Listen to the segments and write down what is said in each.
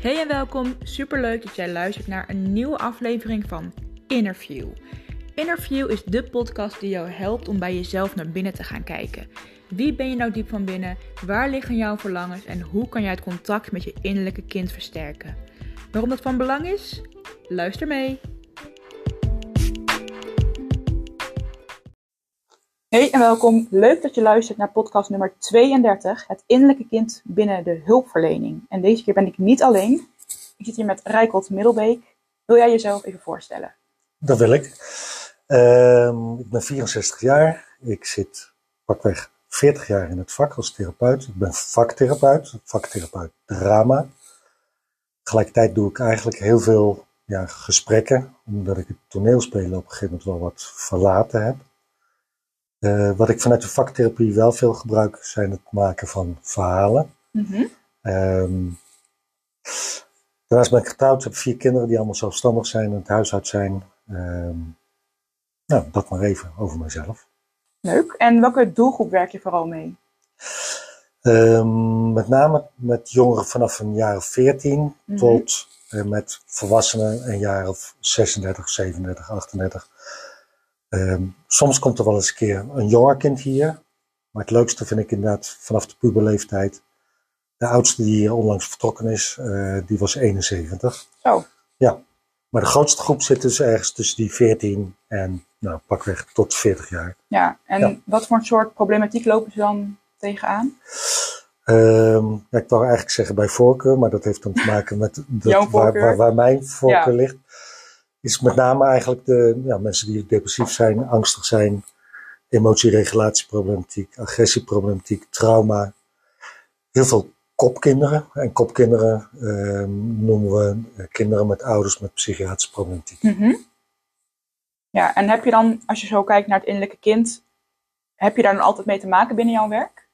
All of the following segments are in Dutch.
Hey en welkom. Superleuk dat jij luistert naar een nieuwe aflevering van Interview. Interview is de podcast die jou helpt om bij jezelf naar binnen te gaan kijken. Wie ben je nou diep van binnen? Waar liggen jouw verlangens en hoe kan jij het contact met je innerlijke kind versterken? Waarom dat van belang is? Luister mee. Hey en welkom. Leuk dat je luistert naar podcast nummer 32, het innerlijke kind binnen de hulpverlening. En deze keer ben ik niet alleen. Ik zit hier met Rijkold Middelbeek. Wil jij jezelf even voorstellen? Dat wil ik. Ehm, ik ben 64 jaar. Ik zit pakweg 40 jaar in het vak als therapeut. Ik ben vaktherapeut, vaktherapeut drama. Tegelijkertijd doe ik eigenlijk heel veel ja, gesprekken, omdat ik het toneelspelen op een gegeven moment wel wat verlaten heb. Uh, wat ik vanuit de vaktherapie wel veel gebruik, zijn het maken van verhalen. Mm -hmm. daarnaast ben ik getrouwd, heb vier kinderen die allemaal zelfstandig zijn en het huishoud zijn. Um, nou, dat maar even over mezelf. Leuk. En welke doelgroep werk je vooral mee? Um, met name met jongeren vanaf een jaar of 14 mm -hmm. tot uh, met volwassenen een jaar of 36, 37, 38. Um, soms komt er wel eens een keer een jonger kind hier. Maar het leukste vind ik inderdaad vanaf de puberleeftijd. De oudste die hier onlangs vertrokken is, uh, die was 71. Oh. Ja. Maar de grootste groep zit dus ergens tussen die 14 en nou, pakweg tot 40 jaar. Ja, en ja. wat voor een soort problematiek lopen ze dan tegenaan? Um, ja, ik wou eigenlijk zeggen bij voorkeur, maar dat heeft dan te maken met dat, waar, waar, waar, mijn voorkeur ja. ligt is met name eigenlijk de ja, mensen die depressief zijn, angstig zijn, emotieregulatieproblematiek, agressieproblematiek, trauma. Heel veel kopkinderen. En kopkinderen eh, noemen we kinderen met ouders met psychiatrische problematiek. Mm -hmm. Ja, en heb je dan, als je zo kijkt naar het innerlijke kind, heb je daar dan altijd mee te maken binnen jouw werk?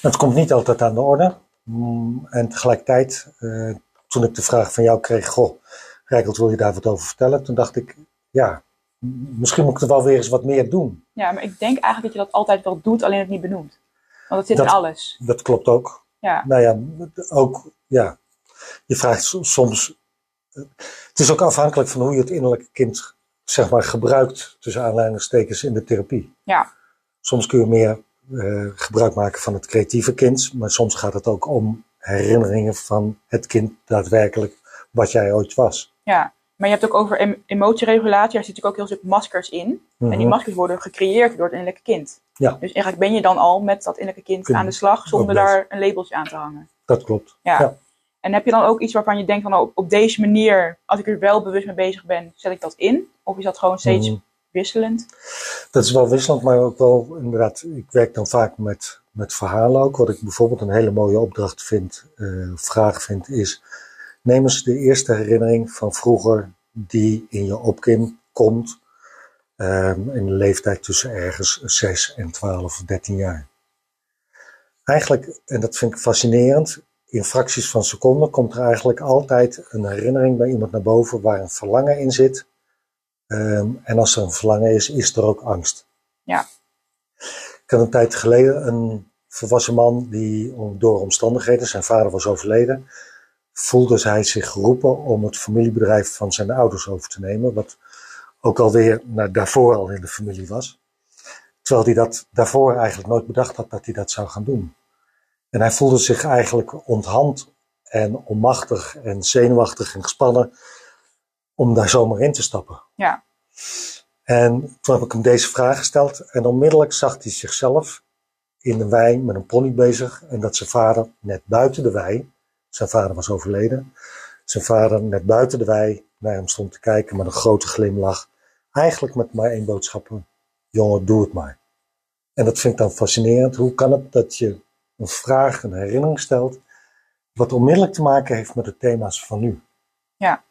Dat komt niet altijd aan de orde. Mm, en tegelijkertijd, uh, toen ik de vraag van jou kreeg, goh, Rijkelt, wil je daar wat over vertellen? Toen dacht ik, ja, misschien moet ik er wel weer eens wat meer doen. Ja, maar ik denk eigenlijk dat je dat altijd wel doet, alleen het niet benoemt. Want het zit dat, in alles. Dat klopt ook. Ja. Nou ja, ook, ja. Je vraagt soms, het is ook afhankelijk van hoe je het innerlijke kind, zeg maar, gebruikt, tussen aanleidingstekens, in de therapie. Ja. Soms kun je meer uh, gebruik maken van het creatieve kind, maar soms gaat het ook om herinneringen van het kind daadwerkelijk wat jij ooit was. Ja, maar je hebt ook over em emotieregulatie, daar zit natuurlijk ook heel stuk maskers in. Mm -hmm. En die maskers worden gecreëerd door het innerlijke kind. Ja. Dus eigenlijk ben je dan al met dat innerlijke kind aan de slag zonder daar een labeltje aan te hangen. Dat klopt. Ja. ja. En heb je dan ook iets waarvan je denkt van nou, op deze manier, als ik er wel bewust mee bezig ben, zet ik dat in? Of is dat gewoon steeds Mhm. wisselend? Dat is wel wisselend, maar ook wel inderdaad, ik werk dan vaak met, met verhalen ook. Wat ik bijvoorbeeld een hele mooie opdracht vind, uh, vraag vind, is neem eens de eerste herinnering van vroeger die in je opkin komt. Um, in de leeftijd tussen ergens 6 en 12 of 13 jaar. Eigenlijk, en dat vind ik fascinerend, in fracties van seconden komt er eigenlijk altijd een herinnering bij iemand naar boven waar een verlangen in zit. Um, en als er een verlangen is, is er ook angst. Ja. Ik had een tijd geleden een volwassen man die door omstandigheden, zijn vader was overleden, voelde hij zich geroepen om het familiebedrijf van zijn ouders over te nemen, wat ook alweer nou, daarvoor al in de familie was. Terwijl hij dat daarvoor eigenlijk nooit bedacht had dat hij dat zou gaan doen. En hij voelde zich eigenlijk onthand en onmachtig en zenuwachtig en gespannen om daar zomaar in te stappen. Ja. En toen heb ik hem deze vraag gesteld en onmiddellijk zag hij zichzelf in de wei met een pony bezig en dat zijn vader net buiten de wei, zijn vader was overleden, zijn vader net buiten de wei naar hem stond te kijken met een grote glimlach. Eigenlijk met maar één boodschap, jongen, doe het maar. En dat vind ik dan fascinerend. Hoe kan het dat je een vraag, een herinnering stelt, wat onmiddellijk te maken heeft met de thema's van nu? Ja.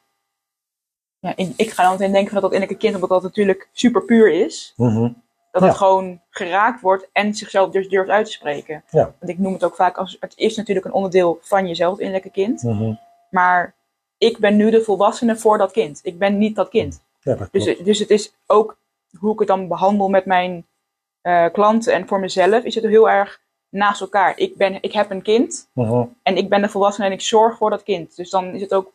ja ik ga dan meteen denken van dat dat innerlijke kind, omdat dat natuurlijk super puur is. Mm -hmm. Dat het gewoon geraakt wordt en zichzelf dus durft uit te spreken. Ja. Want ik noem het ook vaak als, het is natuurlijk een onderdeel van jezelf, het innerlijke kind. Mm -hmm. Maar ik ben nu de volwassene voor dat kind. Ik ben niet dat kind. Ja, dat dus, dus het is ook hoe ik het dan behandel met mijn uh, klanten en voor mezelf, is het heel erg naast elkaar. Ik, ben, ik heb een kind Mhm. en ik ben de volwassene en ik zorg voor dat kind. Dus dan is het ook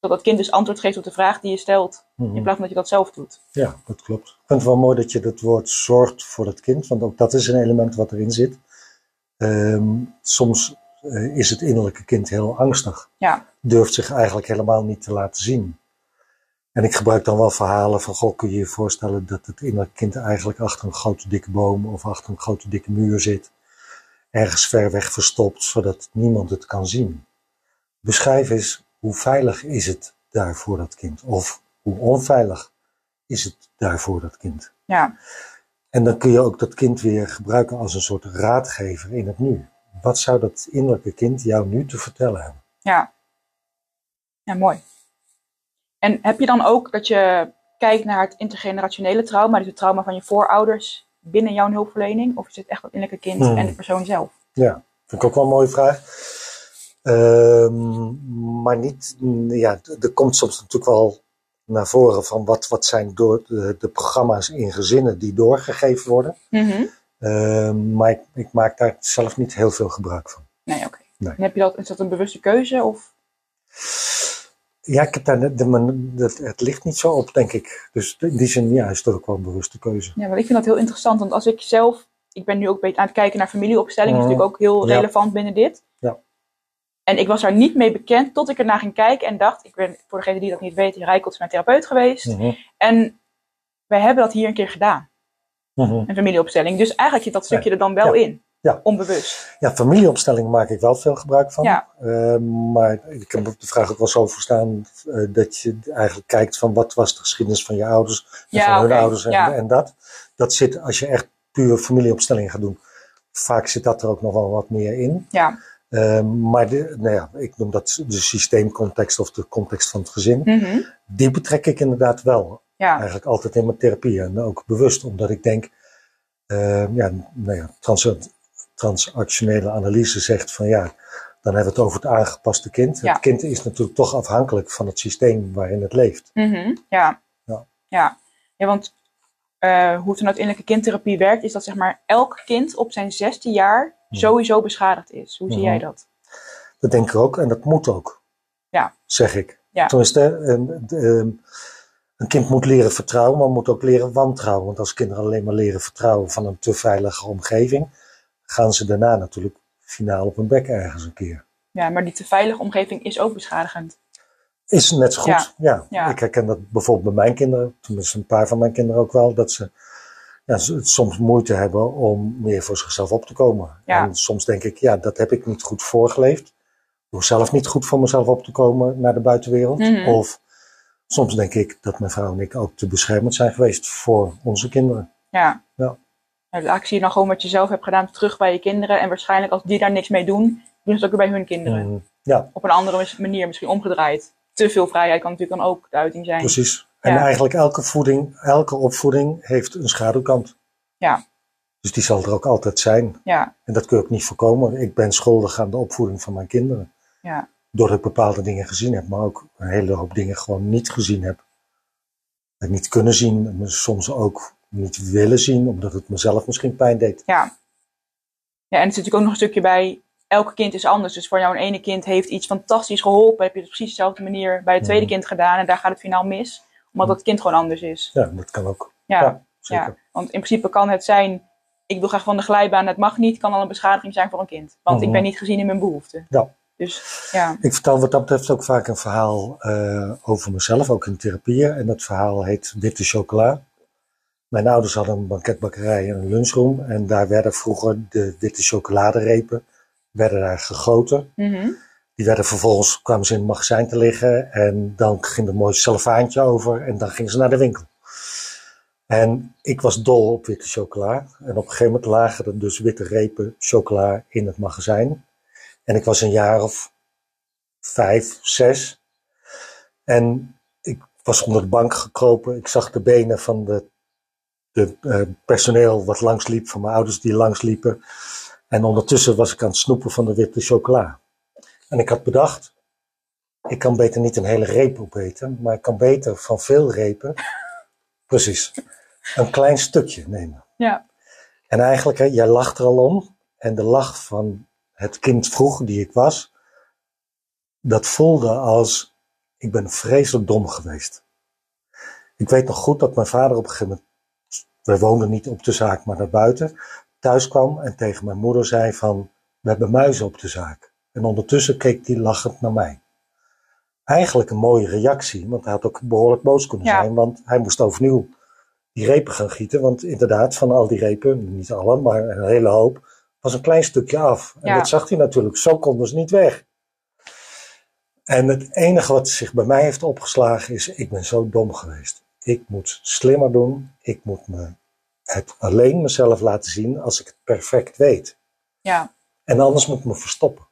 dat dat kind dus antwoord geeft op de vraag die je stelt, Mhm. in plaats van dat je dat zelf doet. Ja, dat klopt. Ik vind het wel mooi dat je het woord zorgt voor het kind, want ook dat is een element wat erin zit. Ehm, soms eh, is het innerlijke kind heel angstig, Ja, durft zich eigenlijk helemaal niet te laten zien. En ik gebruik dan wel verhalen van, goh, kun je je voorstellen dat het innerlijke kind eigenlijk achter een grote dikke boom of achter een grote dikke muur zit, ergens ver weg verstopt, zodat niemand het kan zien. Beschrijf eens, hoe veilig is het daar voor dat kind? Of hoe onveilig is het daar voor dat kind? ja, En dan kun je ook dat kind weer gebruiken als een soort raadgever in het nu. Wat zou dat innerlijke kind jou nu te vertellen hebben? ja. Ja, mooi. En heb je dan ook dat je kijkt naar het intergenerationele trauma, dus het trauma van je voorouders binnen jouw hulpverlening? Of is het echt het innerlijke kind Hmm. en de persoon zelf? Ja, vind ik ook wel een mooie vraag. Ehm, maar niet, ja, er komt soms natuurlijk wel naar voren van wat, wat zijn door de, de programma's in gezinnen die doorgegeven worden. Mhm. Ehm, maar ik, ik maak daar zelf niet heel veel gebruik van. Nee, oké. Nee. Heb je dat, is dat een bewuste keuze? Of? Ja, ik heb daar, de, het, het ligt niet zo op, denk ik. Dus in die zin, ja, is het ook wel een bewuste keuze. Ja, want ik vind dat heel interessant. Want als ik zelf, ik ben nu ook aan het kijken naar familieopstelling, dat is Mhm. natuurlijk ook heel Ja. relevant binnen dit. Ja. En ik was daar niet mee bekend tot ik ernaar ging kijken en dacht, ik ben, voor degene die dat niet weten, Rijkelt is mijn therapeut geweest. Mhm, En wij hebben dat hier een keer gedaan, mhm. een familieopstelling. Dus eigenlijk zit dat stukje er dan wel Ja. in. Ja. Onbewust. Ja, familieopstelling maak ik wel veel gebruik van. Ja. Ehm, maar ik heb de vraag ook wel zo verstaan eh, dat je eigenlijk kijkt van wat was de geschiedenis van je ouders en Ja, van hun ouders en, ja. en dat. Dat zit, als je echt puur familieopstelling gaat doen, vaak zit dat er ook nog wel wat meer in. Ja. Ehm, maar de, nou ja, ik noem dat de systeemcontext of de context van het gezin. Mhm. Die betrek ik inderdaad wel Ja. eigenlijk altijd in mijn therapie. En ook bewust, omdat ik denk, ehm, ja, nou ja, trans transactionele analyse zegt van ja, dan hebben we het over het aangepaste kind. Ja. Het kind is natuurlijk toch afhankelijk van het systeem waarin het leeft. Mhm, ja. Ja. ja. Ja, want eh, hoe het vanuit innerlijke kindtherapie werkt, is dat zeg maar elk kind op zijn zesde jaar sowieso beschadigd is. Hoe zie Mhm. jij dat? Dat denk ik ook en dat moet ook, Ja. zeg ik. Ja. Tenminste, een, ehm, een kind moet leren vertrouwen, maar moet ook leren wantrouwen. Want als kinderen alleen maar leren vertrouwen van een te veilige omgeving, gaan ze daarna natuurlijk finaal op hun bek ergens een keer. Ja, maar die te veilige omgeving is ook beschadigend. Is net zo goed. Ja. Ja. ik herken dat bijvoorbeeld bij mijn kinderen, tenminste een paar van mijn kinderen ook wel, dat ze ja, soms moeite hebben om meer voor zichzelf op te komen. Ja. En soms denk ik, ja, dat heb ik niet goed voorgeleefd. Door zelf niet goed voor mezelf op te komen naar de buitenwereld. Mhm. Of soms denk ik dat mijn vrouw en ik ook te beschermend zijn geweest voor onze kinderen. Ja. Ja. Nou, zie je dan gewoon wat je zelf hebt gedaan terug bij je kinderen. En waarschijnlijk als die daar niks mee doen, doen ze het ook weer bij hun kinderen. Mm, ja, Op een andere manier, misschien omgedraaid. Te veel vrijheid kan natuurlijk dan ook de uiting zijn. precies. En Ja. eigenlijk elke voeding, elke opvoeding heeft een schaduwkant. Ja. Dus die zal er ook altijd zijn. Ja, En dat kun je ook niet voorkomen. Ik ben schuldig aan de opvoeding van mijn kinderen. ja, Doordat ik bepaalde dingen gezien heb, maar ook een hele hoop dingen gewoon niet gezien heb. En niet kunnen zien, en soms ook niet willen zien, omdat het mezelf misschien pijn deed. ja. Ja, en er zit natuurlijk ook nog een stukje bij. Elk kind is anders. Dus voor jou een ene kind heeft iets fantastisch geholpen. Heb je het op precies dezelfde manier bij het tweede Mhm. kind gedaan. En daar gaat het finaal mis. Omdat dat kind gewoon anders is. Ja, dat kan ook. Ja, Ja, zeker. ja. Want in principe kan het zijn. Ik wil graag van de glijbaan, het mag niet. Kan al een beschadiging zijn voor een kind. Want ik Mhm. ben niet gezien in mijn behoeften. Ja. Dus ja. Ik vertel wat dat betreft ook vaak een verhaal eh, over mezelf, ook in therapieën. En dat verhaal heet Witte Chocola. Mijn ouders hadden een banketbakkerij en een lunchroom. En daar werden vroeger de witte chocoladerepen werden daar gegoten. Mhm. Die werden vervolgens, kwamen ze in het magazijn te liggen. En dan ging er een mooi cellofaantje over. En dan gingen ze naar de winkel. En ik was dol op witte chocola. En op een gegeven moment lagen er dus witte repen chocola in het magazijn. En ik was een jaar of vijf, zes. En ik was onder de bank gekropen. Ik zag de benen van de, de eh, personeel wat langsliep, van mijn ouders die langsliepen. En ondertussen was ik aan het snoepen van de witte chocola. En ik had bedacht, ik kan beter niet een hele reep opeten, maar ik kan beter van veel repen, precies, een klein stukje nemen. Ja. En eigenlijk, hè, jij lacht er al om, en de lach van het kind vroeg die ik was, dat voelde als ik ben vreselijk dom geweest. Ik weet nog goed dat mijn vader op een gegeven moment, wij woonden niet op de zaak, maar naar buiten, thuis kwam en tegen mijn moeder zei van, we hebben muizen op de zaak. En ondertussen keek hij lachend naar mij. Eigenlijk een mooie reactie, want hij had ook behoorlijk boos kunnen Ja. zijn, want hij moest overnieuw die repen gaan gieten. Want inderdaad, van al die repen, niet alle, maar een hele hoop, was een klein stukje af. En Ja. dat zag hij natuurlijk, zo konden ze niet weg. En het enige wat zich bij mij heeft opgeslagen is, ik ben zo dom geweest. Ik moet slimmer doen, ik moet me het alleen mezelf laten zien als ik het perfect weet. Ja, En anders moet ik me verstoppen.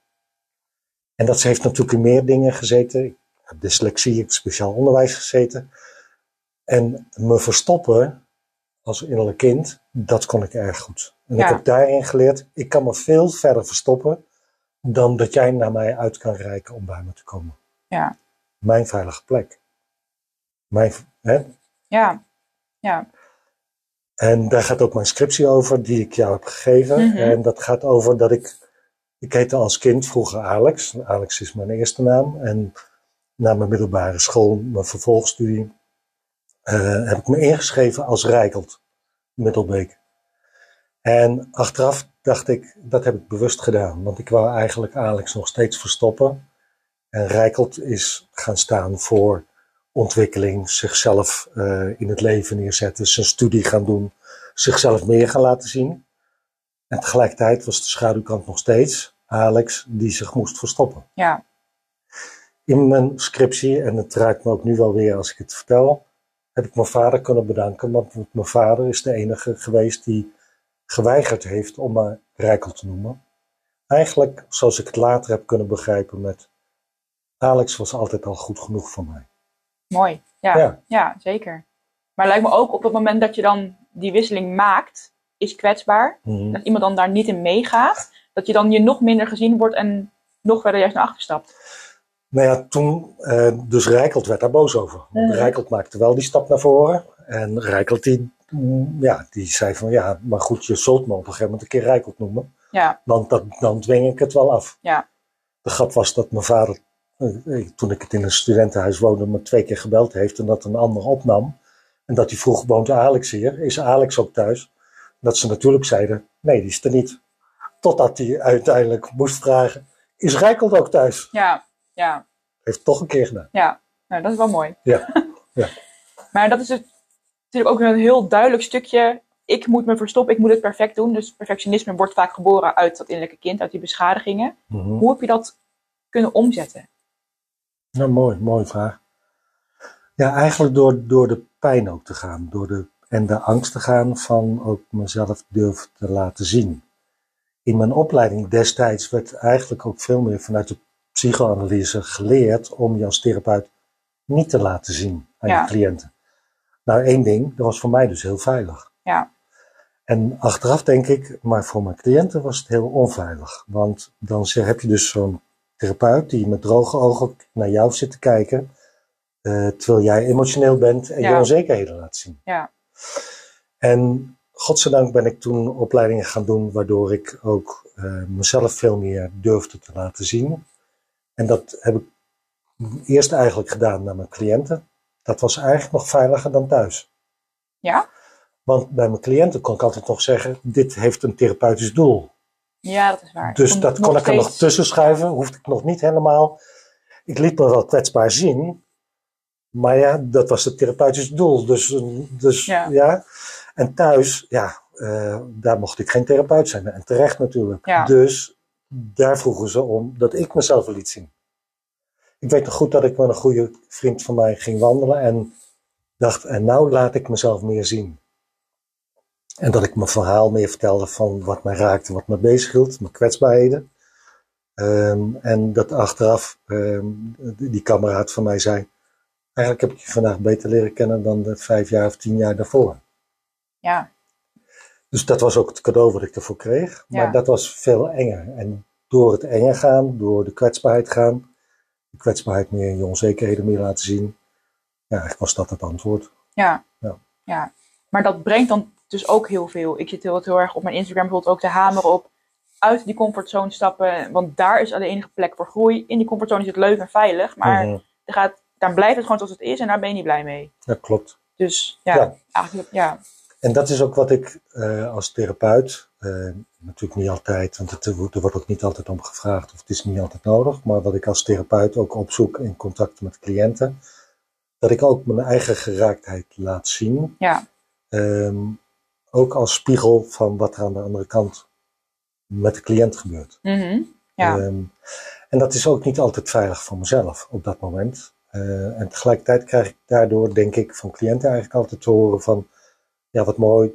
En dat heeft natuurlijk in meer dingen gezeten. Ik heb dyslexie, ik heb speciaal onderwijs gezeten. En me verstoppen als innerlijk kind, dat kon ik erg goed. En Ja. ik heb daarin geleerd, ik kan me veel verder verstoppen dan dat jij naar mij uit kan reiken om bij me te komen. ja, Mijn veilige plek. Mijn, hè? ja, ja, En daar gaat ook mijn scriptie over, die ik jou heb gegeven. Mhm. En dat gaat over dat ik. Ik heette als kind vroeger Alex. Alex is mijn eerste naam. En na mijn middelbare school, mijn vervolgstudie, eh, heb ik me ingeschreven als Rijkelt Middelbeek. En achteraf dacht ik, dat heb ik bewust gedaan. Want ik wou eigenlijk Alex nog steeds verstoppen. En Rijkelt is gaan staan voor ontwikkeling, zichzelf eh, in het leven neerzetten, zijn studie gaan doen, zichzelf meer gaan laten zien. En tegelijkertijd was de schaduwkant nog steeds Alex die zich moest verstoppen. ja, In mijn scriptie, en het raakt me ook nu wel weer als ik het vertel, heb ik mijn vader kunnen bedanken, want mijn vader is de enige geweest die geweigerd heeft om me Rijkel te noemen. Eigenlijk, zoals ik het later heb kunnen begrijpen met Alex was altijd al goed genoeg voor mij. mooi. Ja, Ja. ja. zeker. Maar lijkt me ook op het moment dat je dan die wisseling maakt, is kwetsbaar. Mhm. Dat iemand dan daar niet in meegaat, dat je dan je nog minder gezien wordt en nog verder juist naar achter stapt. Nou ja, toen, eh, dus Rijkelt werd daar boos over. Want Mhm. Rijkelt maakte wel die stap naar voren. En Rijkelt die, mm, ja, die zei van ja, maar goed, je zult me op een gegeven moment een keer Rijkelt noemen. Ja, Want dat, dan dwing ik het wel af. ja, De grap was dat mijn vader, eh, toen ik het in een studentenhuis woonde, me twee keer gebeld heeft en dat een ander opnam. En dat hij vroeg, woont Alex hier? Is Alex ook thuis? Dat ze natuurlijk zeiden, nee, die is er niet. Totdat hij uiteindelijk moest vragen, is Rijkelt ook thuis? ja, ja, Heeft het toch een keer gedaan. ja. Nou, dat is wel mooi. Ja, ja. Maar dat is het, natuurlijk ook een heel duidelijk stukje. Ik moet me verstoppen, ik moet het perfect doen. Dus perfectionisme wordt vaak geboren uit dat innerlijke kind, uit die beschadigingen. Mhm. Hoe heb je dat kunnen omzetten? Nou, mooi, mooie vraag. Ja, eigenlijk door, door de pijn ook te gaan. Door de, en de angst te gaan van ook mezelf durven te laten zien. In mijn opleiding destijds werd eigenlijk ook veel meer vanuit de psychoanalyse geleerd om je als therapeut niet te laten zien aan Ja. je cliënten. Nou, één ding, dat was voor mij dus heel veilig. Ja, En achteraf denk ik, maar voor mijn cliënten was het heel onveilig. Want dan zeg- heb je dus zo'n therapeut die met droge ogen naar jou zit te kijken. eh, terwijl jij emotioneel bent en je onzekerheden laat zien. ja, En godzijdank ben ik toen opleidingen gaan doen waardoor ik ook eh, mezelf veel meer durfde te laten zien. En dat heb ik eerst eigenlijk gedaan naar mijn cliënten. Dat was eigenlijk nog veiliger dan thuis. ja, Want bij mijn cliënten kon ik altijd nog zeggen, dit heeft een therapeutisch doel. ja, dat is waar. Dus dat kon ik er nog tussen schuiven, hoefde ik nog niet helemaal. Ik liet me wel kwetsbaar zien, maar ja, dat was het therapeutisch doel. Dus, dus Ja. ja. En thuis, ja, eh, daar mocht ik geen therapeut zijn. En terecht natuurlijk. Ja. Dus daar vroegen ze om dat ik mezelf liet zien. Ik weet nog goed dat ik met een goede vriend van mij ging wandelen en dacht, en nou laat ik mezelf meer zien. En dat ik mijn verhaal meer vertelde van wat mij raakte, wat me bezighield, mijn kwetsbaarheden. Ehm, en dat achteraf ehm, die kameraad van mij zei, eigenlijk heb ik je vandaag beter leren kennen dan de vijf jaar of tien jaar daarvoor. Ja, Dus dat was ook het cadeau wat ik ervoor kreeg. Maar Ja. dat was veel enger. En door het enger gaan, door de kwetsbaarheid gaan, de kwetsbaarheid meer, je onzekerheden meer laten zien. Ja, eigenlijk was dat het antwoord. ja, Ja. ja. Maar dat brengt dan dus ook heel veel. Ik zit heel, heel erg op mijn Instagram bijvoorbeeld ook te hameren op. uit die comfortzone stappen. Want daar is de enige plek voor groei. In die comfortzone is het leuk en veilig. Maar Mhm. er gaat, daar blijft het gewoon zoals het is en daar ben je niet blij mee. Dat klopt. Dus ja, Ja. eigenlijk ja. En dat is ook wat ik eh, als therapeut, eh, natuurlijk niet altijd, want het, er wordt ook niet altijd om gevraagd of het is niet altijd nodig, maar wat ik als therapeut ook opzoek in contact met cliënten, dat ik ook mijn eigen geraaktheid laat zien. Ja. Ehm, ook als spiegel van wat er aan de andere kant met de cliënt gebeurt. Mhm. Ja. Ehm, en dat is ook niet altijd veilig voor mezelf op dat moment. Eh, en tegelijkertijd krijg ik daardoor, denk ik, van cliënten eigenlijk altijd te horen van, ja, wat mooi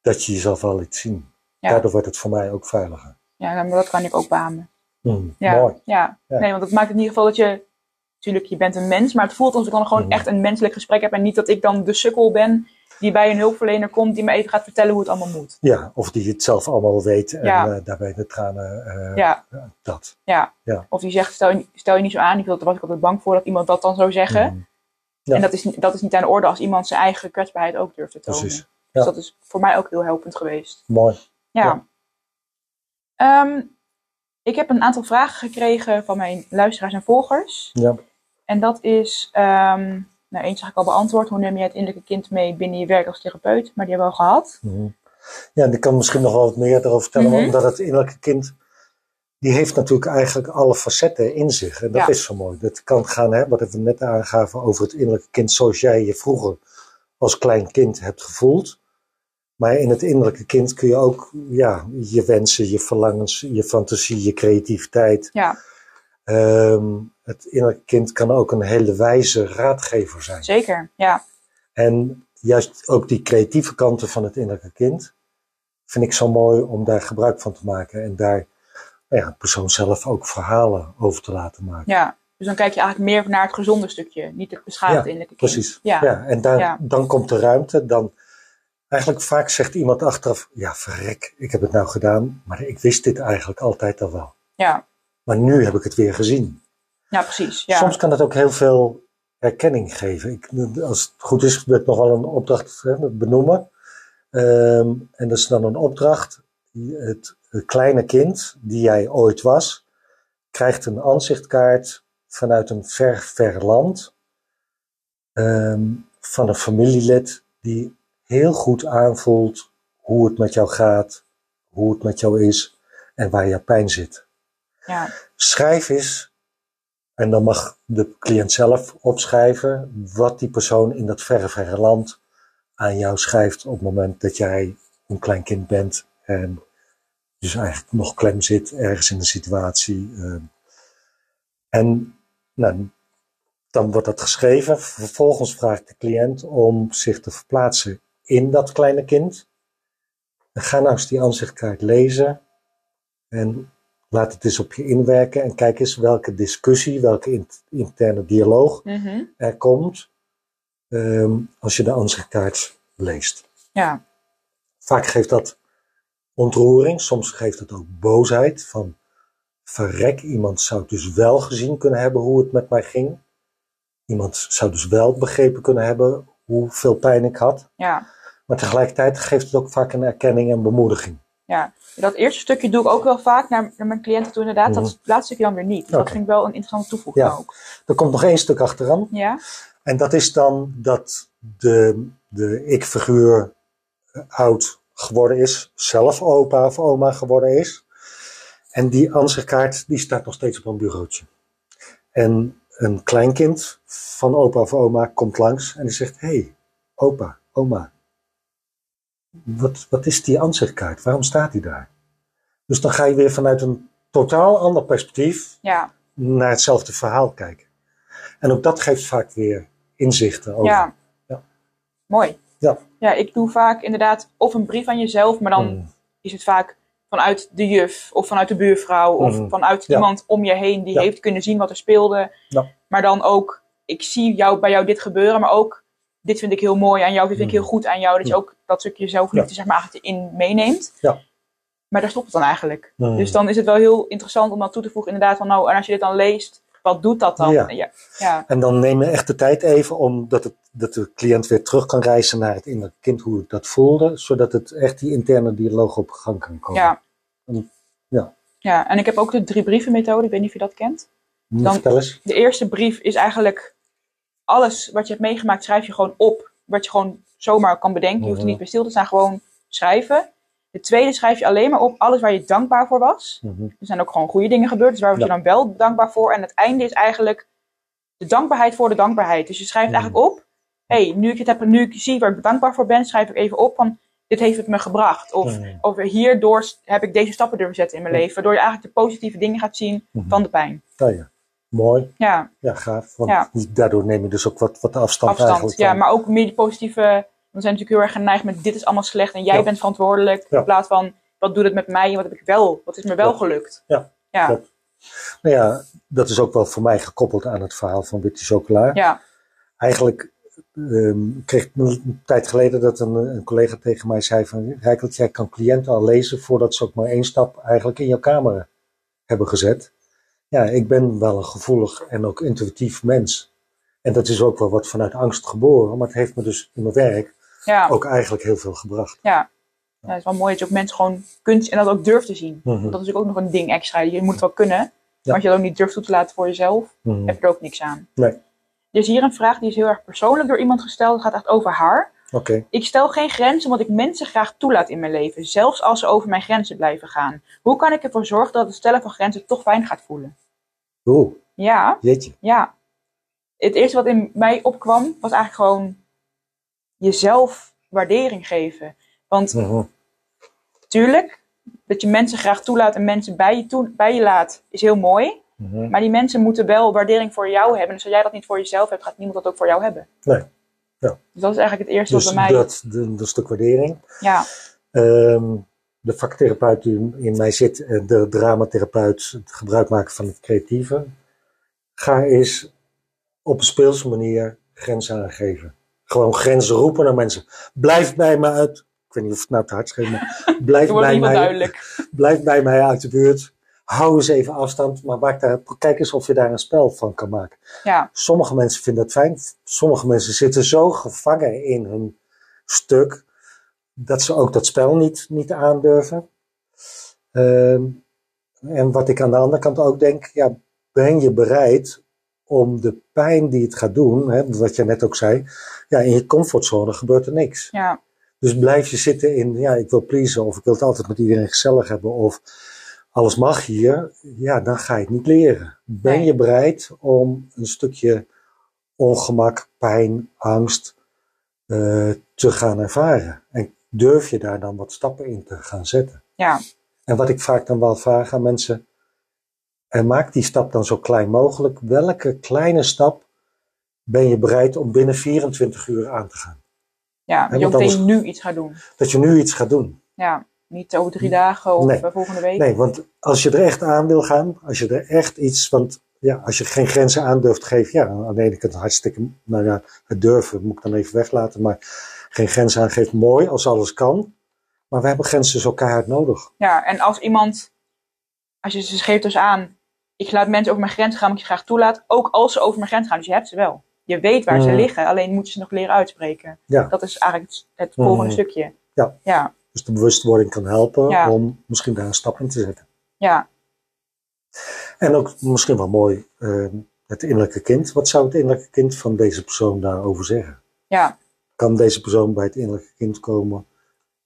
dat je jezelf wel liet zien. Ja. Daardoor wordt het voor mij ook veiliger. ja, nou, maar dat kan ik ook beamen. Hmm, Ja, Mooi. Ja. Ja. nee, want het maakt in ieder geval dat je, natuurlijk, je bent een mens, maar het voelt alsof ik dan gewoon Mhm. echt een menselijk gesprek heb en niet dat ik dan de sukkel ben die bij een hulpverlener komt die me even gaat vertellen hoe het allemaal moet. Ja, of die het zelf allemaal weet en Ja. eh, daarbij de tranen, eh, Ja, dat. ja. Ja. Of die zegt, stel je, stel je niet zo aan, ik, daar was ik altijd bang voor dat iemand dat dan zou zeggen. Ja. En dat is, niet- dat is niet aan de orde als iemand zijn eigen kwetsbaarheid ook durft te tonen. Precies. Dus dat is voor mij ook heel helpend geweest. Mooi. Ja. Ja. Ehm, ik heb een aantal vragen gekregen van mijn luisteraars en volgers. Ja. En dat is, ehm nou eentje heb ik al beantwoord. Hoe neem je het innerlijke kind mee binnen je werk als therapeut? Maar die hebben we al gehad. Mhm. Ja, en ik kan misschien nog wel wat meer erover vertellen, Mhm. omdat het innerlijke kind, die heeft natuurlijk eigenlijk alle facetten in zich. En dat Ja. is zo mooi. Dat kan gaan, hè, wat we net aangaven over het innerlijke kind, zoals jij je vroeger als klein kind hebt gevoeld. Maar in het innerlijke kind kun je ook ja, je wensen, je verlangens, je fantasie, je creativiteit. Ja, Ehm, het innerlijke kind kan ook een hele wijze raadgever zijn. zeker. Ja, En juist ook die creatieve kanten van het innerlijke kind vind ik zo mooi om daar gebruik van te maken en daar nou ja, de persoon zelf ook verhalen over te laten maken. ja. Dus dan kijk je eigenlijk meer naar het gezonde stukje. Niet het beschadigde Ja, innerlijke kind. Precies. Ja. Ja. en daar, Ja. dan komt de ruimte. Dan, eigenlijk vaak zegt iemand achteraf, ja verrek, ik heb het nou gedaan, maar ik wist dit eigenlijk altijd al wel. Ja, Maar nu heb ik het weer gezien. ja precies. Ja. Soms kan het ook heel veel erkenning geven. Ik, als het goed is, ik nog wel een opdracht hè, benoemen. Ehm, en dat is dan een opdracht. Het, het kleine kind die jij ooit was, krijgt een aanzichtkaart vanuit een ver, ver land. ehm, van een familielid die heel goed aanvoelt hoe het met jou gaat, hoe het met jou is en waar jouw pijn zit. Ja. Schrijf eens, en dan mag de cliënt zelf opschrijven wat die persoon in dat verre, verre land aan jou schrijft op het moment dat jij een klein kind bent en dus eigenlijk nog klem zit ergens in de situatie. eh. En nou, dan wordt dat geschreven. Vervolgens vraagt de cliënt om zich te verplaatsen in dat kleine kind. En ga nou eens die aanzichtkaart lezen en laat het eens op je inwerken en kijk eens welke discussie, welke in- interne dialoog Mhm. er komt ehm, als je de aanzichtkaart leest. ja. Vaak geeft dat ontroering, soms geeft het ook boosheid van verrek, iemand zou dus wel gezien kunnen hebben hoe het met mij ging. Iemand zou dus wel begrepen kunnen hebben hoeveel pijn ik had. ja. Maar tegelijkertijd geeft het ook vaak een erkenning en bemoediging. Ja, dat eerste stukje doe ik ook wel vaak naar, naar mijn cliënten toe inderdaad. Mhm. Dat laatste stukje dan weer niet. Dus dat vind ik wel een interessante toevoeging Ja. ook. Er komt nog één stuk achteraan. Ja? En dat is dan dat de, de ik-figuur eh, oud geworden is, zelf opa of oma geworden is. En die aanzichtkaart die staat nog steeds op een bureautje. En een kleinkind van opa of oma komt langs en die zegt: Hé, hey, opa, oma, wat, wat is die aanzichtkaart? Waarom staat die daar? Dus dan ga je weer vanuit een totaal ander perspectief Ja, naar hetzelfde verhaal kijken. En ook dat geeft vaak weer inzichten over. ja. Ja. Mooi. Ja. Ja, ik doe vaak inderdaad of een brief aan jezelf, maar dan Mm. is het vaak vanuit de juf of vanuit de buurvrouw of Mhm. vanuit Ja. iemand om je heen die heeft kunnen zien wat er speelde. Ja. Maar dan ook, ik zie jou, bij jou dit gebeuren, maar ook dit vind ik heel mooi aan jou, dit vind ik Mhm. heel goed aan jou. Dat je Ja. ook dat stukje zelfliefde zeg maar in meeneemt. Ja. Maar daar stopt het dan eigenlijk. Mm. Dus dan is het wel heel interessant om dat toe te voegen inderdaad van nou, en als je dit dan leest, wat doet dat dan? Ja. Ja. ja. En dan neem je echt de tijd even om dat, het, dat de cliënt weer terug kan reizen naar het innerlijke kind, hoe het dat voelde, zodat het echt die interne dialoog op gang kan komen. ja. Ja. Ja, en ik heb ook de drie brieven methode. Ik weet niet of je dat kent. Dan-. De eerste brief is eigenlijk alles wat je hebt meegemaakt, schrijf je gewoon op. Wat je gewoon zomaar kan bedenken. Je hoeft er Mhm. niet bij stil te staan, gewoon schrijven. De tweede schrijf je alleen maar op alles waar je dankbaar voor was. Mhm. Er zijn ook gewoon goede dingen gebeurd, dus waar was Ja. je dan wel dankbaar voor? En het einde is eigenlijk de dankbaarheid voor de dankbaarheid. Dus je schrijft Mhm. eigenlijk op, hé, hey, nu ik het heb, nu ik zie waar ik dankbaar voor ben, schrijf ik even op van, dit heeft het me gebracht. Of, Mhm. of hierdoor heb ik deze stappen durven zetten in mijn leven. Waardoor je eigenlijk de positieve dingen gaat zien Mhm. van de pijn. Ja, mooi. Ja, Ja, gaaf. Want Ja. daardoor neem je dus ook wat, wat afstand, afstand. eigenlijk. Ja, van- maar ook meer die positieve, dan zijn natuurlijk heel erg geneigd met dit is allemaal slecht en jij Ja. bent verantwoordelijk. In plaats van, wat doet het met mij en wat heb ik wel, wat is me wel gelukt. Ja, Ja, klopt. Nou ja, dat is ook wel voor mij gekoppeld aan het verhaal van Witte Chocola. ja, Eigenlijk ehm, kreeg ik een tijd geleden dat een, een collega tegen mij zei van... Rijkelt, jij kan cliënten al lezen voordat ze ook maar één stap eigenlijk in jouw kamer hebben gezet. Ja, ik ben wel een gevoelig en ook intuïtief mens. En dat is ook wel wat vanuit angst geboren. Maar het heeft me dus in mijn werk ja. ook eigenlijk heel veel gebracht. Ja. ja, het is wel mooi dat je ook mensen gewoon kunt en dat ook durft te zien. Want dat is ook nog een ding extra. Je moet het wel kunnen, maar Ja. als je dat ook niet durft toe te laten voor jezelf, Mhm. heb je er ook niks aan. Nee, Er is hier een vraag die is heel erg persoonlijk door iemand gesteld. Het gaat echt over haar. Ik stel geen grenzen omdat ik mensen graag toelaat in mijn leven, zelfs als ze over mijn grenzen blijven gaan. Hoe kan ik ervoor zorgen dat het stellen van grenzen toch fijn gaat voelen? Oeh, Ja, jeetje. ja. Het eerste wat in mij opkwam was eigenlijk gewoon jezelf waardering geven. Want Mhm. tuurlijk, dat je mensen graag toelaat en mensen bij je, toe, bij je laat, is heel mooi. Mhm. Maar die mensen moeten wel waardering voor jou hebben. Dus als jij dat niet voor jezelf hebt, gaat niemand dat ook voor jou hebben. Nee. Ja. Dus dat is eigenlijk het eerste Dus wat bij mij... dat, de, dat stuk waardering. Ja, Ehm, de vaktherapeut die in mij zit, en de dramatherapeut, het gebruik maken van het creatieve. Ga eens op een speelse manier grenzen aangeven. Gewoon grenzen roepen naar mensen. Blijf bij me uit. Ik weet niet of het nou te hard schreef, maar blijf bij mij. Blijf bij mij uit de buurt. Hou eens even afstand, maar maak daar, kijk eens of je daar een spel van kan maken. Ja, Sommige mensen vinden dat fijn. Sommige mensen zitten zo gevangen in hun stuk dat ze ook dat spel niet, niet aandurven. Ehm, en wat ik aan de andere kant ook denk, ja, ben je bereid om de pijn die het gaat doen, hè, wat je net ook zei, ja, in je comfortzone gebeurt er niks. ja, Dus blijf je zitten in, ja, ik wil pleasen of ik wil het altijd met iedereen gezellig hebben of alles mag hier, ja, dan ga je het niet leren. Ben Nee. je bereid om een stukje ongemak, pijn, angst eh, te gaan ervaren? En durf je daar dan wat stappen in te gaan zetten? ja, En wat ik vaak dan wel vraag aan mensen, en maak die stap dan zo klein mogelijk. Welke kleine stap ben je bereid om binnen 24 uur aan te gaan? ja. Dat je anders- nu iets gaat doen. Dat je nu iets gaat doen. Ja, niet over drie dagen of Nee. eh, volgende week. Nee, want als je er echt aan wil gaan, als je er echt iets, want ja, als je geen grenzen aan durft geven, ja, aan de ene kant hartstikke, nou ja, het durven moet ik dan even weglaten, maar geen grenzen aangeeft, mooi als alles kan. Maar we hebben grenzen zo keihard nodig. Ja, en als iemand, als je ze geeft dus aan, ik laat mensen over mijn grens gaan, omdat ik ze graag toelaat, ook als ze over mijn grens gaan. Dus je hebt ze wel. Je weet waar ze Mhm. liggen, alleen moeten ze nog leren uitspreken. Ja. Dat is eigenlijk het, het volgende Mhm. stukje. Ja. Ja, Dus de bewustwording kan helpen Ja. om misschien daar een stap in te zetten. ja, En ook misschien wel mooi, eh, het innerlijke kind. Wat zou het innerlijke kind van deze persoon daarover zeggen? ja, Kan deze persoon bij het innerlijke kind komen,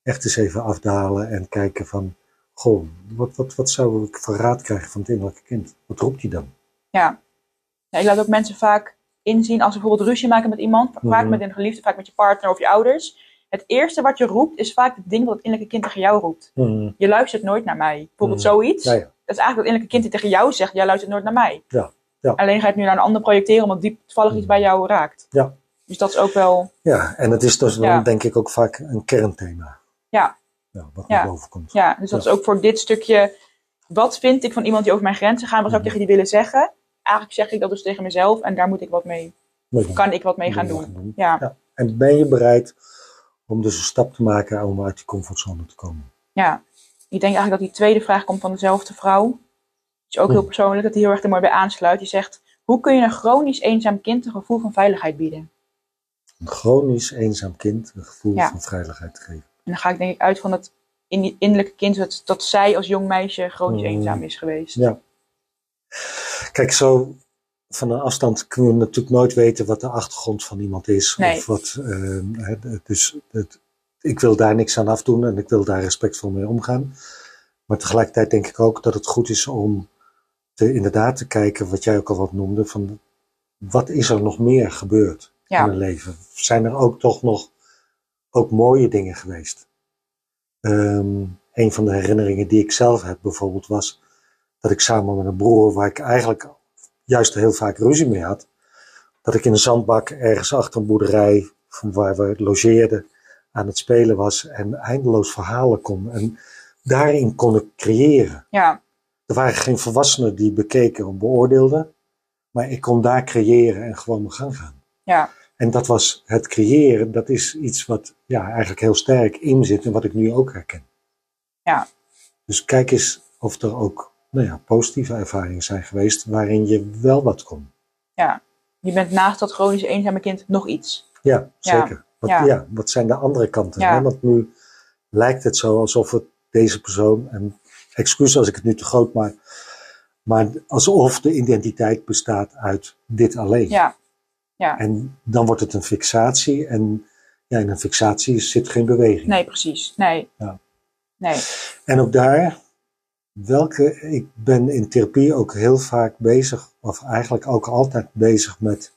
echt eens even afdalen en kijken van, goh, wat, wat, wat zou ik voor raad krijgen van het innerlijke kind? Wat roept hij dan? ja. Ja, ik laat ook mensen vaak inzien als ze bijvoorbeeld ruzie maken met iemand, vaak Mhm. met een geliefde, vaak met je partner of je ouders. Het eerste wat je roept is vaak het ding wat het innerlijke kind tegen jou roept. Hmm, Je luistert nooit naar mij. Bijvoorbeeld Mhm. zoiets. ja, ja. Dat is eigenlijk het innerlijke kind die tegen jou zegt, jij luistert nooit naar mij. Ja, ja. Alleen ga je het nu naar een ander projecteren, omdat die toevallig iets Mhm. bij jou raakt. Ja. Dus dat is ook wel, ja, en het is dus dan denk ik ook vaak een kernthema. ja, wat naar boven komt. ja. Dus dat is ook voor dit stukje, wat vind ik van iemand die over mijn grenzen gaat? Wat zou ik tegen die willen zeggen? Eigenlijk zeg ik dat dus tegen mezelf en daar moet ik wat mee, kan ik wat mee gaan doen. Ja, Ja. En ben je bereid om dus een stap te maken om uit die comfortzone te komen? ja. Ik denk eigenlijk dat die tweede vraag komt van dezelfde vrouw. Dat is ook heel Mhm. persoonlijk, dat die heel erg er mooi bij aansluit. Die zegt, hoe kun je een chronisch eenzaam kind een gevoel van veiligheid bieden? Een chronisch eenzaam kind een gevoel Ja. van veiligheid te geven. En dan ga ik denk ik uit van het innerlijke kind dat, dat zij als jong meisje chronisch Mm. eenzaam is geweest. Ja. Kijk, zo van een afstand kunnen we natuurlijk nooit weten wat de achtergrond van iemand is. Nee. Of wat, ehm, dus het, ik wil daar niks aan afdoen en ik wil daar respectvol mee omgaan. Maar tegelijkertijd denk ik ook dat het goed is om te, inderdaad te kijken, wat jij ook al wat noemde, van wat is er nog meer gebeurd Ja. in een leven? Zijn er ook toch nog ook mooie dingen geweest? Ehm, een van de herinneringen die ik zelf heb bijvoorbeeld was dat ik samen met een broer, waar ik eigenlijk juist heel vaak ruzie mee had, dat ik in een zandbak ergens achter een boerderij van waar we logeerden aan het spelen was en eindeloos verhalen kon. En daarin kon ik creëren. Ja, Er waren geen volwassenen die bekeken of beoordeelden, maar ik kon daar creëren en gewoon mijn gang gaan. ja, En dat was het creëren, dat is iets wat ja, eigenlijk heel sterk in zit en wat ik nu ook herken. Ja. Dus kijk eens of er ook nou ja, positieve ervaringen zijn geweest waarin je wel wat kon. ja. Je bent naast dat chronisch eenzame kind nog iets. Ja, zeker. Wat, Ja. ja. wat zijn de andere kanten? Ja. Hè? Want nu lijkt het zo alsof het deze persoon, en excuus als ik het nu te groot maak, maar alsof de identiteit bestaat uit dit alleen. Ja, ja. En dan wordt het een fixatie en ja, in een fixatie zit geen beweging. Nee, precies. Nee. Ja. Nee. En ook daar, welke, ik ben in therapie ook heel vaak bezig, of eigenlijk ook altijd bezig met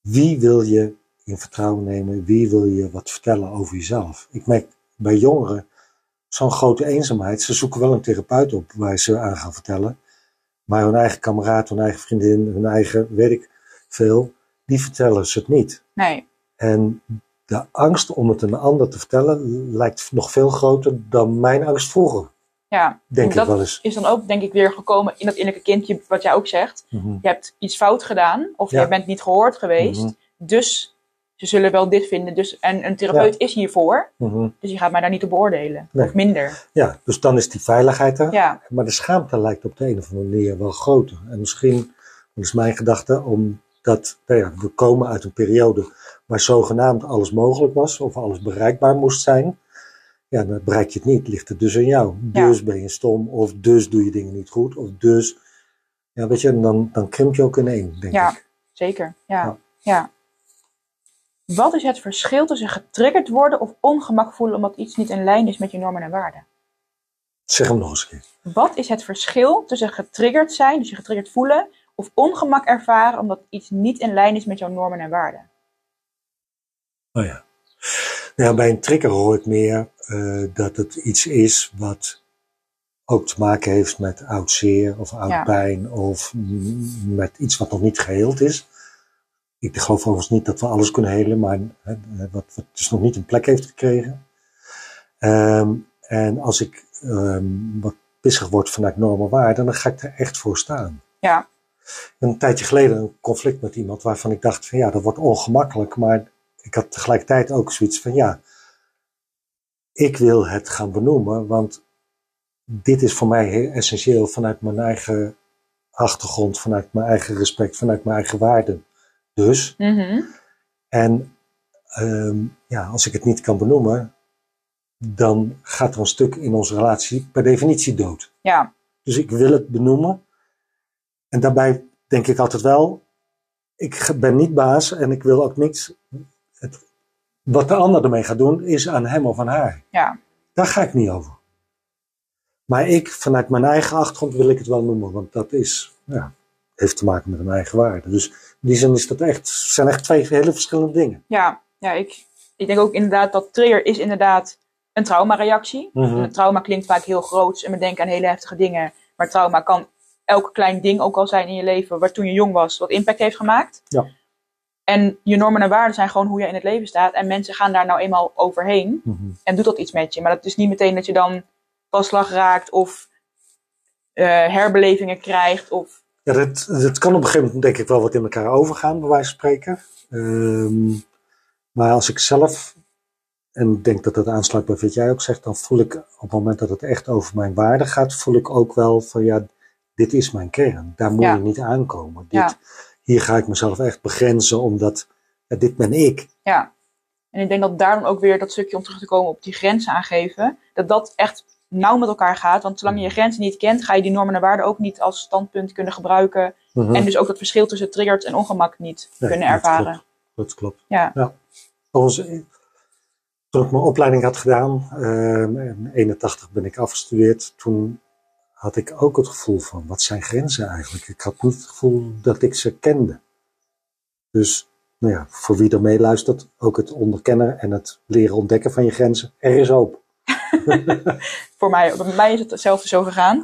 wie wil je in vertrouwen nemen, wie wil je wat vertellen over jezelf. Ik merk bij jongeren zo'n grote eenzaamheid, ze zoeken wel een therapeut op waar ze aan gaan vertellen, maar hun eigen kameraad, hun eigen vriendin, hun eigen weet ik veel, die vertellen ze het niet. Nee. En de angst om het een ander te vertellen lijkt nog veel groter dan mijn angst vroeger, Ja. denk dat ik wel eens. is dan ook, denk ik, weer gekomen in dat innerlijke kindje, wat jij ook zegt. Mhm. Je hebt iets fout gedaan, of Ja. je bent niet gehoord geweest. Mhm. Dus ze zullen wel dit vinden. Dus, en een therapeut is hiervoor, Mhm. dus je gaat mij daar niet op beoordelen. Nee. Of minder. Ja, dus dan is die veiligheid er. Ja, Maar de schaamte lijkt op de een of andere manier wel groter. En misschien, dat is mijn gedachte, omdat nou ja, we komen uit een periode waar zogenaamd alles mogelijk was, of alles bereikbaar moest zijn. Ja, dan bereik je het niet, ligt het dus aan jou. Ja. Dus ben je stom, of dus doe je dingen niet goed, of dus. Ja, weet je, en dan, dan krimp je ook in één, denk Ja. ik. zeker. Ja. Ja. ja. Wat is het verschil tussen getriggerd worden of ongemak voelen omdat iets niet in lijn is met je normen en waarden? Zeg hem nog eens een keer. Wat is het verschil tussen getriggerd zijn, dus je getriggerd voelen, of ongemak ervaren omdat iets niet in lijn is met jouw normen en waarden? Oh ja. Nou ja, bij een trigger hoor ik meer eh, dat het iets is wat ook te maken heeft met oud zeer of oud Ja. pijn of met iets wat nog niet geheeld is. Ik geloof overigens niet dat we alles kunnen helen, maar hè, wat, wat dus nog niet een plek heeft gekregen. Ehm, en als ik ehm, wat pissig word vanuit normen waarden, dan ga ik er echt voor staan. Ja, Een tijdje geleden een conflict met iemand waarvan ik dacht van ja, dat wordt ongemakkelijk. Maar ik had tegelijkertijd ook zoiets van ja, ik wil het gaan benoemen. Want dit is voor mij heel essentieel vanuit mijn eigen achtergrond, vanuit mijn eigen respect, vanuit mijn eigen waarden. Dus, mhm. en ehm, ja, als ik het niet kan benoemen, dan gaat er een stuk in onze relatie per definitie dood. ja, Dus ik wil het benoemen. En daarbij denk ik altijd wel, ik ben niet baas en ik wil ook niks. Het, wat de ander ermee gaat doen, is aan hem of aan haar. ja, Daar ga ik niet over. Maar ik, vanuit mijn eigen achtergrond, wil ik het wel noemen. Want dat is, ja, heeft te maken met mijn eigen waarde. Dus in die zin is dat echt, zijn echt twee hele verschillende dingen. ja. ja ik, ik denk ook inderdaad dat trigger is inderdaad een traumareactie. Mhm. En een trauma klinkt vaak heel groot en we denken aan hele heftige dingen. Maar trauma kan elk klein ding ook al zijn in je leven, waar toen je jong was, wat impact heeft gemaakt. Ja. En je normen en waarden zijn gewoon hoe je in het leven staat. En mensen gaan daar nou eenmaal overheen Mhm. en doet dat iets met je. Maar dat is niet meteen dat je dan vastslag raakt of eh, herbelevingen krijgt. Of, Ja, dat, dat kan op een gegeven moment denk ik wel wat in elkaar overgaan, bij wijze van spreken. Ehm, maar als ik zelf, en ik denk dat dat aansluit bij wat jij ook zegt, dan voel ik op het moment dat het echt over mijn waarde gaat, voel ik ook wel van ja, dit is mijn kern. Daar moet Ja. je niet aankomen. Dit, Ja. Hier ga ik mezelf echt begrenzen, omdat dit ben ik. ja, En ik denk dat daar dan ook weer dat stukje om terug te komen op die grenzen aangeven, dat dat echt nauw met elkaar gaat. Want zolang je je grenzen niet kent, ga je die normen en waarden ook niet als standpunt kunnen gebruiken. Mhm. En dus ook dat verschil tussen triggers en ongemak niet Nee, kunnen dat ervaren. klopt. Dat klopt. Ja. Eh, toen ik mijn opleiding had gedaan, ehm, in 81 ben ik afgestudeerd, toen had ik ook het gevoel van, wat zijn grenzen eigenlijk? Ik had niet het gevoel dat ik ze kende. Dus, nou ja, voor wie er meeluistert, ook het onderkennen en het leren ontdekken van je grenzen, er is hoop. Voor mij, bij mij is het hetzelfde zo gegaan.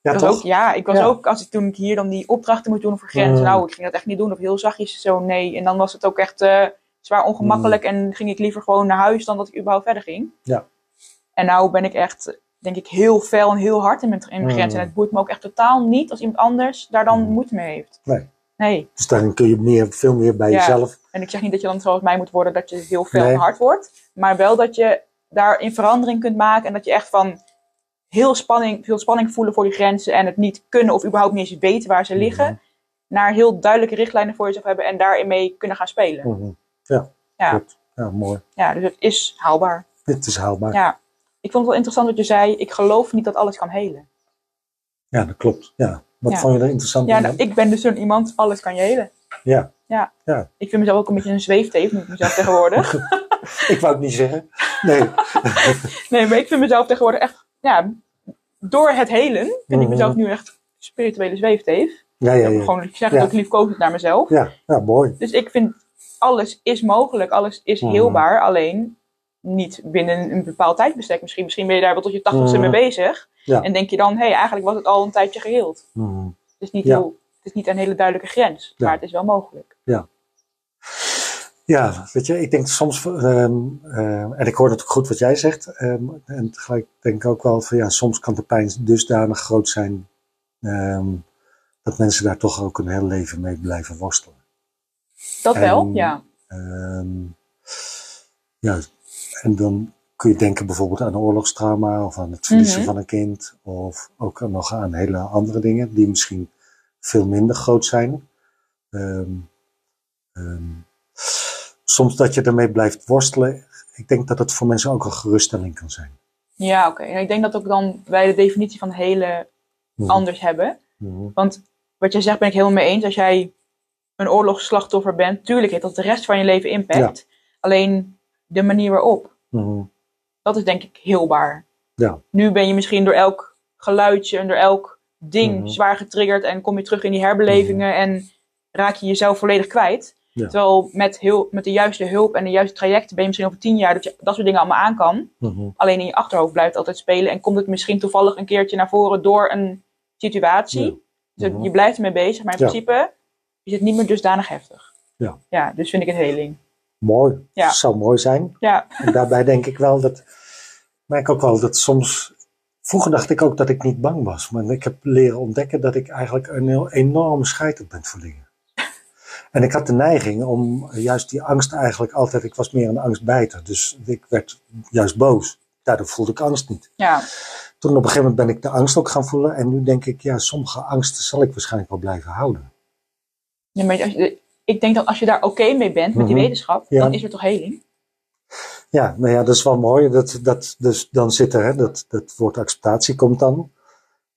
Ja, Ik was toch? Ook, ja, ik was Ja. ook, als ik toen ik hier dan die opdrachten moest doen voor grenzen, Mm. nou, ik ging dat echt niet doen, of heel zachtjes zo, nee. En dan was het ook echt eh, zwaar ongemakkelijk en ging ik liever gewoon naar huis dan dat ik überhaupt verder ging. Mm. Ja. En nou ben ik echt, denk ik, heel fel en heel hard in mijn, in mijn Mm. grenzen. En het boeit me ook echt totaal niet als iemand anders daar dan Mm. moeite mee heeft. Nee. Nee. Dus daarin kun je meer, veel meer bij Ja. jezelf. En ik zeg niet dat je dan zoals mij moet worden, dat je heel fel Nee. en hard wordt. Maar wel dat je daarin verandering kunt maken. En dat je echt van heel spanning, veel spanning voelen voor die grenzen. En het niet kunnen of überhaupt niet eens weten waar ze liggen. Mhm. Naar heel duidelijke richtlijnen voor jezelf hebben. En daarin mee kunnen gaan spelen. Mhm. Ja, Ja, klopt. Ja, mooi. ja, dus het is haalbaar. Dit is haalbaar. Ja. Ik vond het wel interessant wat je zei. Ik geloof niet dat alles kan helen. Ja, dat klopt. Ja. Wat Ja. vond je er interessant Ja, nou, ik ben dus zo'n iemand, alles kan je helen. Ja. Ja. Ja. Ik vind mezelf ook een beetje een zweefteef, noem ik mezelf tegenwoordig. Ik wou het niet zeggen. Nee. Nee, maar ik vind mezelf tegenwoordig echt, ja, door het helen vind ik Mhm. mezelf nu echt spirituele zweefteef. Ja, Ik ja, ja. gewoon, ik zeg het ook liefkozend naar mezelf. Ja, ja, mooi. Dus ik vind, alles is mogelijk, alles is Mhm. heelbaar, alleen niet binnen een bepaald tijdbestek. Misschien, misschien ben je daar wel tot je tachtigste Mhm. mee bezig. Ja. En denk je dan, hé, hey, eigenlijk was het al een tijdje geheeld. Mhm. Het is niet, Ja. heel, het is niet een hele duidelijke grens, Ja. maar het is wel mogelijk. Ja, weet je, ik denk soms, ehm, eh, en ik hoor natuurlijk goed wat jij zegt, ehm, en tegelijk denk ik ook wel van ja, soms kan de pijn dusdanig groot zijn ehm, dat mensen daar toch ook een heel leven mee blijven worstelen. Dat wel, ja. Ehm, ja, en dan kun je denken bijvoorbeeld aan oorlogstrauma of aan het verliezen Mhm. van een kind. Of ook nog aan hele andere dingen die misschien veel minder groot zijn. Ehm, ehm, soms dat je ermee blijft worstelen. Ik denk dat het voor mensen ook een geruststelling kan zijn. Ja, oké. En ik denk dat ook dan wij de definitie van hele Mhm. anders hebben. Mhm. Want wat jij zegt ben ik helemaal mee eens. Als jij een oorlogsslachtoffer bent, tuurlijk heeft dat de rest van je leven impact. Alleen de manier waarop, Mhm. dat is denk ik heelbaar. Ja. Nu ben je misschien door elk geluidje en door elk ding Mhm. zwaar getriggerd en kom je terug in die herbelevingen en raak je jezelf volledig kwijt. Ja. Terwijl met, heel, met de juiste hulp en de juiste trajecten ben je misschien over tien jaar dat je dat soort dingen allemaal aan kan. Mhm. Alleen in je achterhoofd blijft altijd spelen en komt het misschien toevallig een keertje naar voren door een situatie. Ja. Dus Mhm. je blijft ermee bezig, maar in principe is het niet meer dusdanig heftig. Ja. Ja, dus vind ik het heling. Mooi. Ja. Zou mooi zijn. Ja, En daarbij denk ik wel dat, merk ook wel dat soms, vroeger dacht ik ook dat ik niet bang was, maar ik heb leren ontdekken dat ik eigenlijk een heel enorme scheiter ben voor dingen. En ik had de neiging om juist die angst eigenlijk altijd, ik was meer een angstbijter, dus ik werd juist boos. Daardoor voelde ik angst niet. ja, Toen op een gegeven moment ben ik de angst ook gaan voelen en nu denk ik, ja, sommige angsten zal ik waarschijnlijk wel blijven houden. Ja, maar ik denk dat als je daar oké mee bent met die Mhm. wetenschap, Ja. dan is er toch heling? Ja, nou ja, dat is wel mooi. Dat, dat, dus dan zit er, hè, dat, dat woord acceptatie komt dan.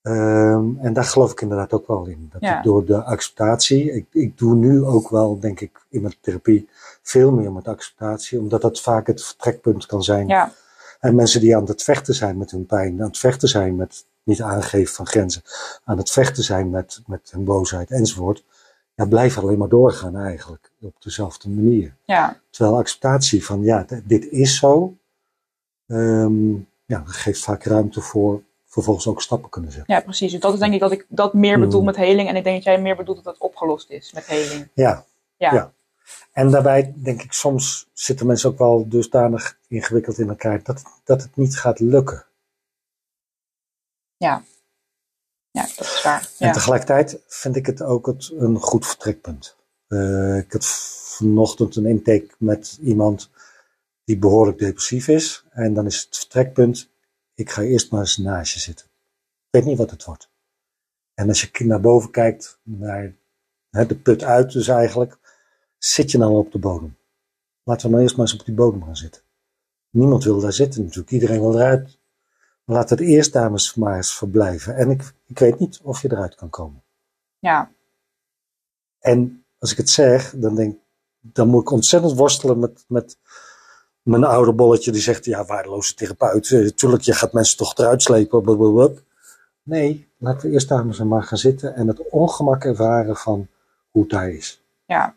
Ehm, en daar geloof ik inderdaad ook wel in. Dat Ja. door de acceptatie, ik, ik doe nu ook wel, denk ik, in mijn therapie veel meer met acceptatie, omdat dat vaak het vertrekpunt kan zijn. Ja, En mensen die aan het vechten zijn met hun pijn, aan het vechten zijn met niet aangeven van grenzen, aan het vechten zijn met, met hun boosheid enzovoort, ja, blijven alleen maar doorgaan eigenlijk, op dezelfde manier. ja, Terwijl acceptatie van ja, dit is zo, ehm, ja, dat geeft vaak ruimte voor vervolgens ook stappen kunnen zetten. ja, precies. Dus dat is denk ik dat ik dat meer bedoel Mhm. met heling. En ik denk dat jij meer bedoelt dat het opgelost is met heling. Ja, Ja, Ja. en daarbij denk ik soms zitten mensen ook wel dusdanig ingewikkeld in elkaar dat, dat het niet gaat lukken. ja, dat is waar. En Ja, tegelijkertijd vind ik het ook het, een goed vertrekpunt. Eh, ik had vanochtend een intake met iemand die behoorlijk depressief is. En dan is het vertrekpunt, ik ga eerst maar eens naast je zitten. Ik weet niet wat het wordt. En als je naar boven kijkt, naar hè, de put uit dus eigenlijk, zit je dan op de bodem. Laten we nou eerst maar eens op die bodem gaan zitten. Niemand wil daar zitten natuurlijk. Iedereen wil eruit. Laat het eerst dames maar eens verblijven. En ik, ik weet niet of je eruit kan komen. Ja, En als ik het zeg, dan denk dan moet ik ontzettend worstelen met, met mijn oude bolletje die zegt, ja, waardeloze therapeut. eh, Tuurlijk, je gaat mensen toch eruit slepen. blablabla. Nee, laten we eerst dames maar gaan zitten en het ongemak ervaren van hoe het daar is. ja,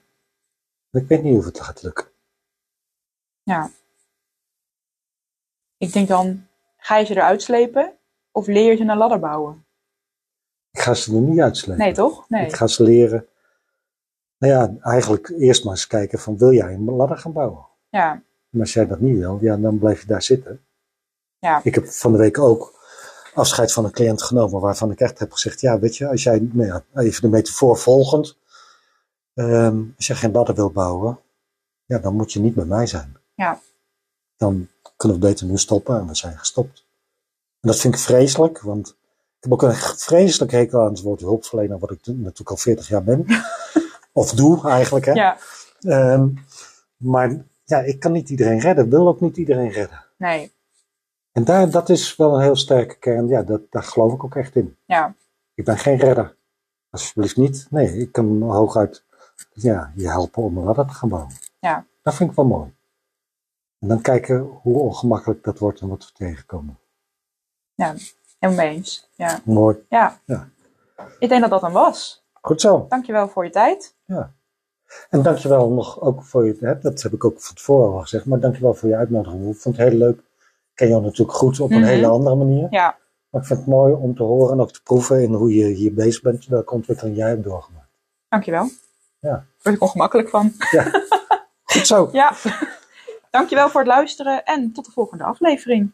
Ik weet niet of het gaat lukken. ja. Ik denk dan, ga je ze eruit slepen of leer je ze een ladder bouwen? Ik ga ze er niet uitslepen. Nee, toch? Nee. Ik ga ze leren. Nou ja, eigenlijk eerst maar eens kijken van wil jij een ladder gaan bouwen? Ja, En als jij dat niet wil, ja, dan blijf je daar zitten. Ja. Ik heb van de week ook afscheid van een cliënt genomen waarvan ik echt heb gezegd, ja, weet je, als jij, nou ja, even de metafoor volgend, ehm, als jij geen ladder wil bouwen, ja, dan moet je niet bij mij zijn. Ja. Dan kunnen we beter nu stoppen en we zijn gestopt. En dat vind ik vreselijk, want ik heb ook een vreselijk hekel aan het woord hulpverlener, wat ik natuurlijk al 40 jaar ben. of doe eigenlijk, hè. ja, Ehm, maar ja, ik kan niet iedereen redden, wil ook niet iedereen redden. nee, En daar, dat is wel een heel sterke kern, ja, dat, daar geloof ik ook echt in. ja, Ik ben geen redder. Alsjeblieft niet. Nee, ik kan hooguit ja, je helpen om een ladder te gaan bouwen. Ja. Dat vind ik wel mooi. En dan kijken hoe ongemakkelijk dat wordt en wat we tegenkomen. helemaal mee eens. Ja, Mooi. ja. Ja. Ik denk dat dat dan was. Goed zo. Dankjewel voor je tijd. En dankjewel nog ook voor je, hè, dat heb ik ook van tevoren al gezegd, maar dankjewel voor je uitnodiging. Ik vond het heel leuk. Ik ken jou natuurlijk goed op een Mhm. hele andere manier. Ja, Maar ik vind het mooi om te horen en ook te proeven in hoe je hier bezig bent, welke ontwikkeling jij hebt doorgemaakt. dankjewel. Ja. Daar word ik ongemakkelijk van. Goed zo. Ja. Dankjewel voor het luisteren en tot de volgende aflevering.